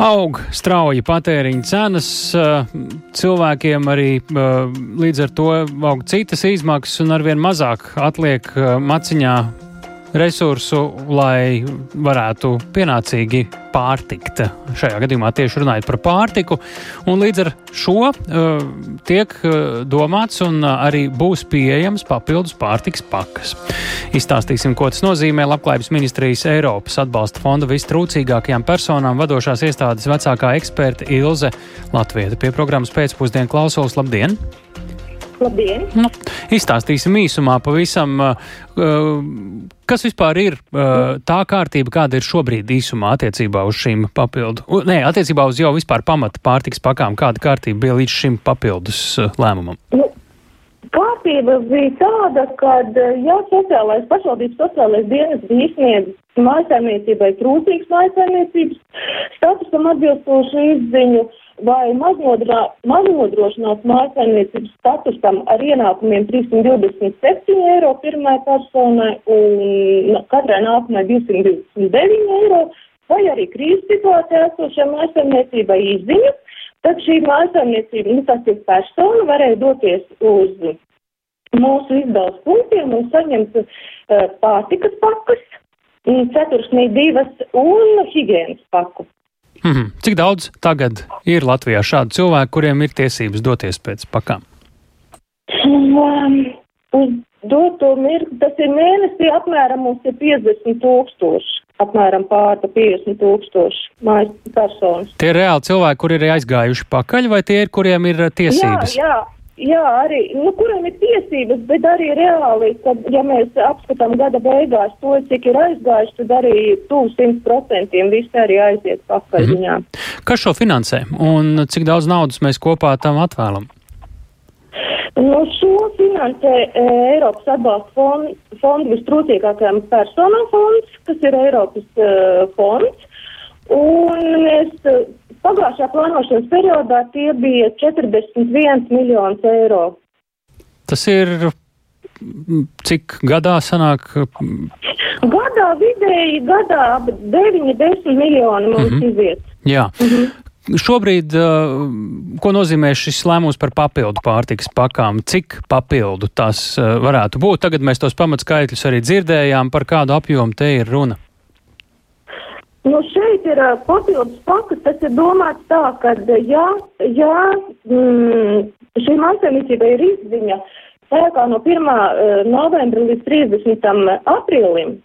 Aug strauji patēriņa cenas, cilvēkiem arī līdz ar to aug citas izmaksas un arvien mazāk atliek maciņā resursu, lai varētu pienācīgi pārtikt. Šajā gadījumā tieši runājot par pārtiku. Un līdz ar šo uh, tiek uh, domāts un uh, arī būs pieejams papildus pārtiks pakas. Izstāstīsim, ko tas nozīmē Labklājības ministrijas Eiropas atbalsta fonda vistrūcīgākajām personām vadošās iestādes vecākā eksperta Ilze Latvieta. Pie programmas pēcpusdienu klausos. Labdien! Labdien! Nu, izstāstīsim īsumā pavisam, uh, uh, kas vispār ir uh, tā kārtība, kāda ir šobrīd īsumā attiecībā uz šīm papildu, nē, attiecībā uz jau vispār pamata pārtiks pakām, kāda kārtība bija līdz šim papildus lēmumam? Nu, kārtība bija tāda, ka, ja sociālais, pašvaldības sociālais dienas bija izsniedzis mājasēmniecībai trūcīgs mājasēmniecības statusam atbilstošu izziņu, vai maznodrošināts mājsaimniecības statusam ar ienākumiem 327 eiro pirmai personai un katrai nākamai 229 eiro, vai arī krīzes situācijā esošajā mājsaimniecībai izziņu, tad šī mājsaimniecība, nu tas ir persona, varēja doties uz mūsu izdevas punktiem un saņemt uh, pārtikas pakas, ceturksnī divas un higienas paku. Mm -hmm. Cik daudz tagad ir Latvijā šādu cilvēku, kuriem ir tiesības doties pēc pakām? Um, uz doto mirkli, tas ir mēnesī apmēram mums ir 50 tūkstoši, apmēram pārta 50 tūkstoši mājas personas. Tie ir reāli cilvēki, kuri ir aizgājuši pakaļ, vai tie ir, kuriem ir tiesības? Jā, jā. Jā, arī, nu, kuriem ir tiesības, bet arī reāli, kad, ja mēs apskatām gada beigās to, cik ir aizgājuši, tad arī tuvu 100% visi arī aiziet pakaļ mm -hmm. viņām. Kas šo finansē un cik daudz naudas mēs kopā tam atvēlam? Nu, šo finansē e, Eiropas atbalsta fondu, fondu vistrūcīgākajām personām fonds, kas ir Eiropas e, fonds. Un mēs Pagājušā plānošanas periodā tie bija 41 miljonus eiro. Tas ir cik gadā sanāk? Gadā vidēji, gadā ap 9-10 miljoni mums mm -hmm. iziet. Jā. Mm -hmm. Šobrīd, ko nozīmē šis lēmums par papildu pārtikas pakām? Cik papildu tas varētu būt? Tagad mēs tos pamatskaitļus arī dzirdējām, par kādu apjomu te ir runa. Nu, šeit ir uh, papildus pakas. Tas ir domāts tā, ka, ja, ja mm, šī māksliniecība ir izziņa spēkā no 1. Uh, novembra līdz 30. aprīlim,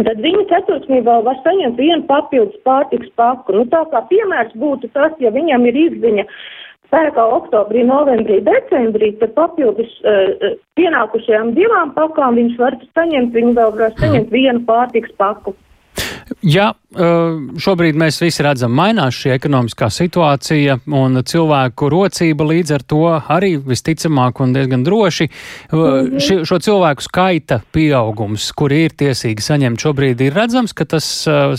tad viņa ceturksnī vēl var saņemt vienu papildus pārtiks paku. Nu, tā kā piemērs būtu tas, ja viņam ir izziņa spēkā oktobrī, novembrī, decembrī, tad papildus uh, pienākušajām divām pakām viņš var saņemt, viņi vēl var saņemt vienu pārtiks paku. Ja šobrīd mēs visi redzam, mainās šī ekonomiskā situācija un cilvēku rocība līdz ar to arī visticamāk un diezgan droši mhm. ši, šo cilvēku skaita pieaugums, kuri ir tiesīgi saņemt šobrīd, ir redzams, ka tas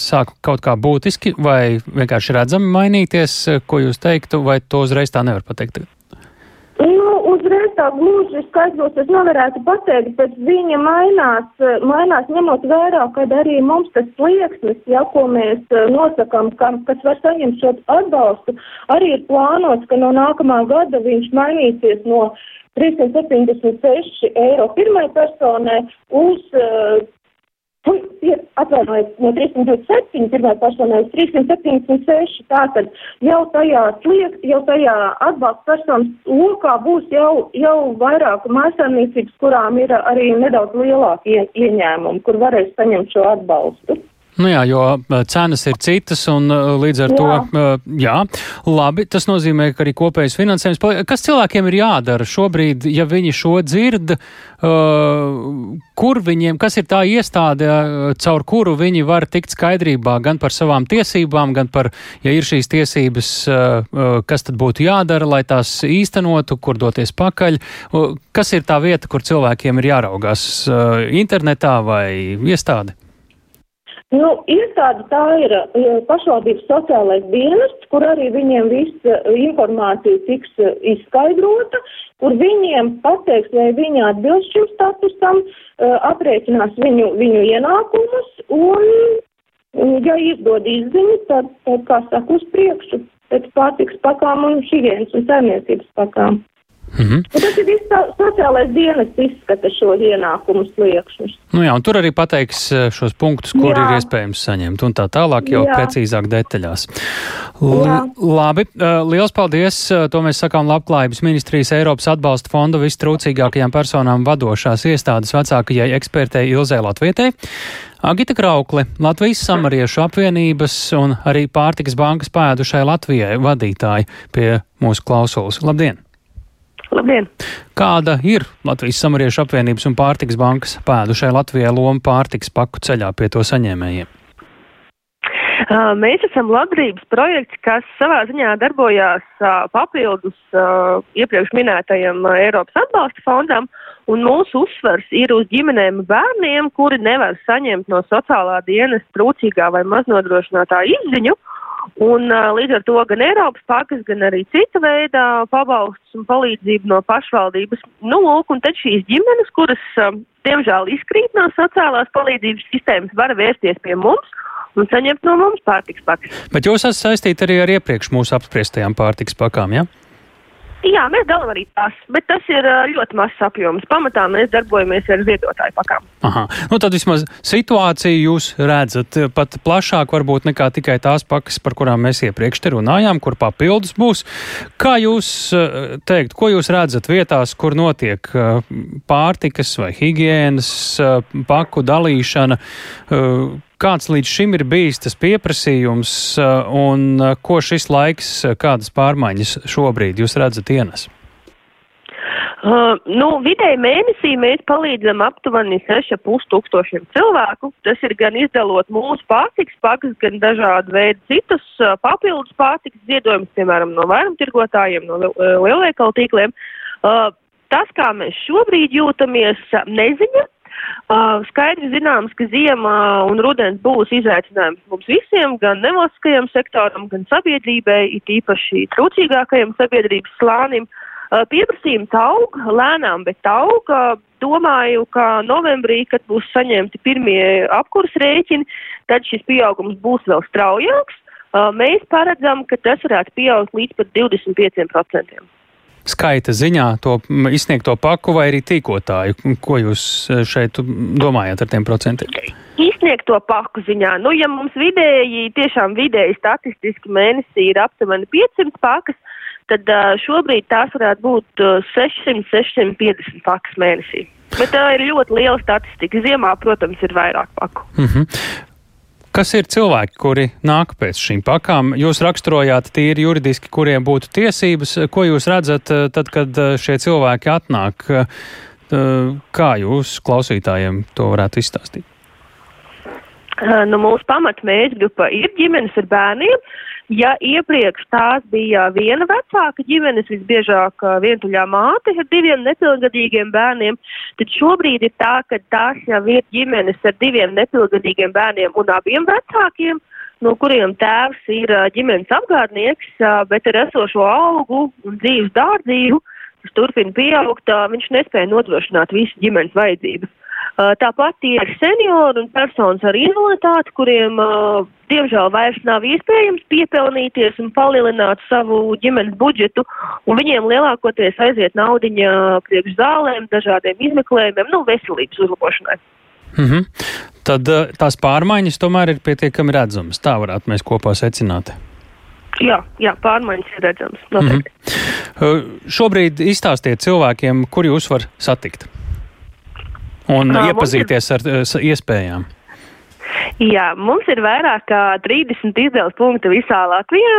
sāk kaut kā būtiski vai vienkārši redzami mainīties, ko jūs teiktu, vai to uzreiz tā nevar pateikt? Uzreiz tā gluži skaidros es nevarētu pateikt, bet viņa mainās, mainās ņemot vērā, kad arī mums tas slieksnis, ja, ko mēs eh, nosakam, kam, kas var saņemt šo atbalstu, arī ir plānots, ka no nākamā gada viņš mainīsies no 376 eiro pirmai personai uz uh, Atvainojiet, no 327 pirmā personai uz 376. Tātad jau tajā sliek, jau tajā atbalsta personas lokā būs jau, jau vairāk mājasēmniecības, kurām ir arī nedaudz lielāki ieņēmumi, kur varēs saņemt šo atbalstu. Nu jā, jo cenas ir citas, un līdz ar jā. to, jā, labi, tas nozīmē, ka arī kopējais finansējums. Kas cilvēkiem ir jādara šobrīd, ja viņi šo dzird, kur viņiem, kas ir tā iestāde, caur kuru viņi var tikt skaidrībā gan par savām tiesībām, gan par, ja ir šīs tiesības, kas tad būtu jādara, lai tās īstenotu, kur doties pakaļ. Kas ir tā vieta, kur cilvēkiem ir jāraugās internetā vai iestādi? Nu, iestāde tā ir pašvaldības sociālais dienests, kur arī viņiem visa informācija tiks e, izskaidrota, kur viņiem pateiks, vai viņi atbilst šim statusam, e, aprēķinās viņu, viņu ienākumus un ja izdod izziņu, tad, tad kā saka, uz priekšu pēc pārtiks pakām un higienas un saimniecības pakām. Mm -hmm. Un tas ir viss sociālais dienas izskata šo ienākumu sliekšņus. Nu jā, un tur arī pateiks eh, šos punktus, kur jā. ir iespējams saņemt, un tā tālāk jau jā. precīzāk detaļās. L jā. Labi, eh, liels paldies! Eh, to mēs sakām Labklājības ministrijas Eiropas atbalsta fonda vistrūcīgākajām personām vadošās iestādes vecākajai ekspertei Ilzē Latvietē. Agita Kraukle, Latvijas samariešu apvienības un arī pārtikas bankas pēdušai Latvijai vadītāji pie mūsu klausulas. Labdien! Labdien! Kāda ir Latvijas samariešu apvienības un pārtiks bankas pēdušai Latvijai loma pārtiks paku ceļā pie to saņēmējiem? Uh, mēs esam labdarības projekts, kas savā ziņā darbojās uh, papildus uh, iepriekš minētajam Eiropas atbalsta fondam, un mūsu uzsvars ir uz ģimenēm bērniem, kuri nevar saņemt no sociālā dienas trūcīgā vai maznodrošinātā izziņu, Un līdz ar to gan Eiropas pakas, gan arī cita veida pabalsts un palīdzība no pašvaldības. Nu, lūk, un tad šīs ģimenes, kuras, diemžēl, izkrīt no sociālās palīdzības sistēmas, var vērsties pie mums un saņemt no mums pārtiks pakas. Bet jūs esat saistīti arī ar iepriekš mūsu apspriestajām pārtiks pakām, jā? Ja? Jā, mēs dalām arī tās, bet tas ir ļoti mazs apjoms. Pamatā mēs darbojamies ar ziedotāju pakām. Aha. Nu, tad vismaz situāciju jūs redzat pat plašāk, varbūt nekā tikai tās pakas, par kurām mēs iepriekš te runājām, kur papildus būs. Kā jūs teikt, ko jūs redzat vietās, kur notiek pārtikas vai higienas paku dalīšana? Kāds līdz šim ir bijis tas pieprasījums uh, un uh, ko šis laiks, uh, kādas pārmaiņas šobrīd jūs redzat ienes? Uh, nu, vidēji mēnesī mēs palīdzam aptuveni 6,5 tūkstošiem cilvēku. Tas ir gan izdalot mūsu pārtiks pakas, gan dažādu veidu citus uh, papildus pārtiks ziedojumus, piemēram, no vairumtirgotājiem, no lielveikalu tīkliem. Uh, tas, kā mēs šobrīd jūtamies, neziņa, Uh, skaidri zināms, ka ziemā un rudens būs izaicinājums mums visiem, gan nevalstiskajam sektoram, gan sabiedrībai, it īpaši trūcīgākajam sabiedrības slānim. Uh, pieprasījums aug, lēnām, bet aug. Uh, domāju, ka novembrī, kad būs saņemti pirmie apkurs rēķini, tad šis pieaugums būs vēl straujāks. Uh, mēs paredzam, ka tas varētu pieaugt līdz pat 25% skaita ziņā to izsniegto paku vai arī tīkotāju? Ko jūs e, šeit domājat ar tiem procentiem? Izsniegto paku ziņā. Nu, ja mums vidēji, tiešām vidēji statistiski mēnesī ir aptuveni 500 pakas, tad uh, šobrīd tās varētu būt uh, 600-650 pakas mēnesī. Bet tā ir ļoti liela statistika. Ziemā, protams, ir vairāk paku. Mm -hmm. Kas ir cilvēki, kuri nāk pēc šīm pakām? Jūs raksturojāt tīri juridiski, kuriem būtu tiesības. Ko jūs redzat eh, tad, kad eh, šie cilvēki atnāk? Eh, kā jūs klausītājiem to varētu izstāstīt? Nu, mūsu pamatmērķgrupa ir ģimenes ar bērniem. Ja iepriekš tās bija viena vecāka ģimenes, visbiežāk vientuļā māte ar diviem nepilngadīgiem bērniem, tad šobrīd ir tā, ka tās jau ir ģimenes ar diviem nepilngadīgiem bērniem un abiem vecākiem, no kuriem tēvs ir ģimenes apgādnieks, bet ar esošo augu un dzīves dārdzību, kas turpina pieaugt, viņš nespēja nodrošināt visu ģimenes vajadzības. Tāpat ir seniori un personas ar invaliditāti, kuriem, diemžēl, vairs nav iespējams piepelnīties un palielināt savu ģimenes budžetu, un viņiem lielākoties aiziet naudiņa priekš zālēm, dažādiem izmeklējumiem, nu, veselības uzlabošanai. Mm -hmm. Tad tās pārmaiņas tomēr ir pietiekami redzamas. Tā varētu mēs kopā secināt. Jā, jā pārmaiņas ir redzamas. Noteikti. Mm -hmm. Šobrīd izstāstiet cilvēkiem, kur jūs var satikt un Nā, iepazīties ir... ar uh, iespējām? Jā, mums ir vairāk kā 30 izdeles punkti visā Latvijā.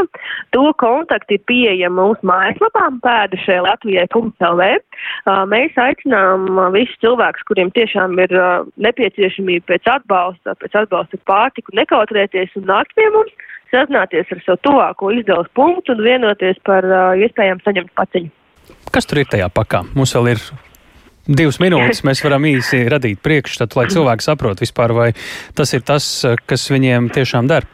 To kontakti ir pieejami mūsu mājaslapā pēdušai Latvijai.lv. Mēs aicinām visus cilvēkus, kuriem tiešām ir nepieciešamība pēc atbalsta, pēc atbalsta pārtiku, nekautrēties un nākt pie mums, sazināties ar savu tuvāko izdeles punktu un vienoties par iespējām saņemt paciņu. Kas tur ir tajā pakā? Mums vēl ir divas minūtes mēs varam īsi radīt priekšstatu, lai cilvēki saprot vispār, vai tas ir tas, kas viņiem tiešām der.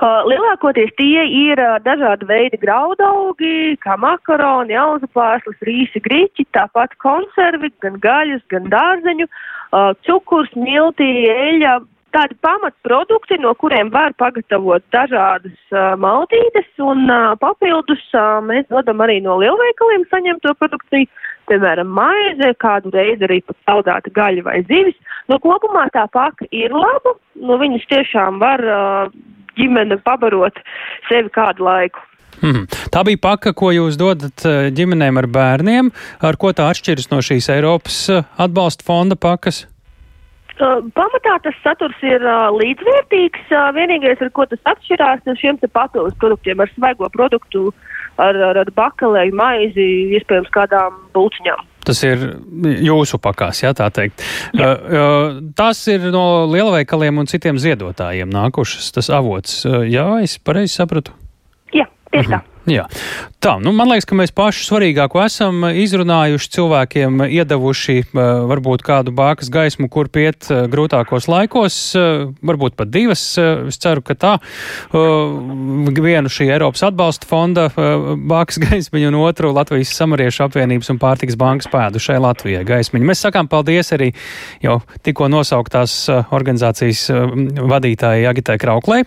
Uh, lielākoties tie ir uh, dažādi veidi graudaugi, kā makaroni, auzu pārslas, rīsi, griķi, tāpat konservi, gan gaļas, gan dārzeņu, uh, cukurs, milti, eļa, tādi pamatprodukti, no kuriem var pagatavot dažādas uh, maltītes, un uh, papildus uh, mēs dodam arī no lielveikaliem saņemto produkciju, piemēram, maize, kādu reizi arī pat saldāta gaļa vai zivis. No kopumā tā paka ir laba, no viņas tiešām var uh, ģimene pabarot sevi kādu laiku. Mm. Tā bija paka, ko jūs dodat ģimenēm ar bērniem. Ar ko tā atšķiras no šīs Eiropas atbalsta fonda pakas? Uh, pamatā tas saturs ir uh, līdzvērtīgs. Uh, vienīgais, ar ko tas atšķirās, ir šiem papildus produktiem, ar svaigo produktu, ar, ar, ar bakalēju, maizi, iespējams, kādām bulciņām. Tas ir jūsu pakās, jā, tā teikt. Jā. Uh, tas ir no lielveikaliem un citiem ziedotājiem nākušas, tas avots. Uh, jā, es pareizi sapratu? Jā, tieši uh -huh. Jā. Tā, nu, man liekas, ka mēs pašu svarīgāko esam izrunājuši, cilvēkiem iedavuši varbūt kādu bākas gaismu, kur piet grūtākos laikos, varbūt pat divas. Es ceru, ka tā vienu šī Eiropas atbalsta fonda bākas gaismiņu un otru Latvijas samariešu apvienības un pārtiks bankas pēdu šai Latvijai gaismiņu. Mēs sakām paldies arī jau tikko nosauktās organizācijas vadītājai Agitai Krauklē.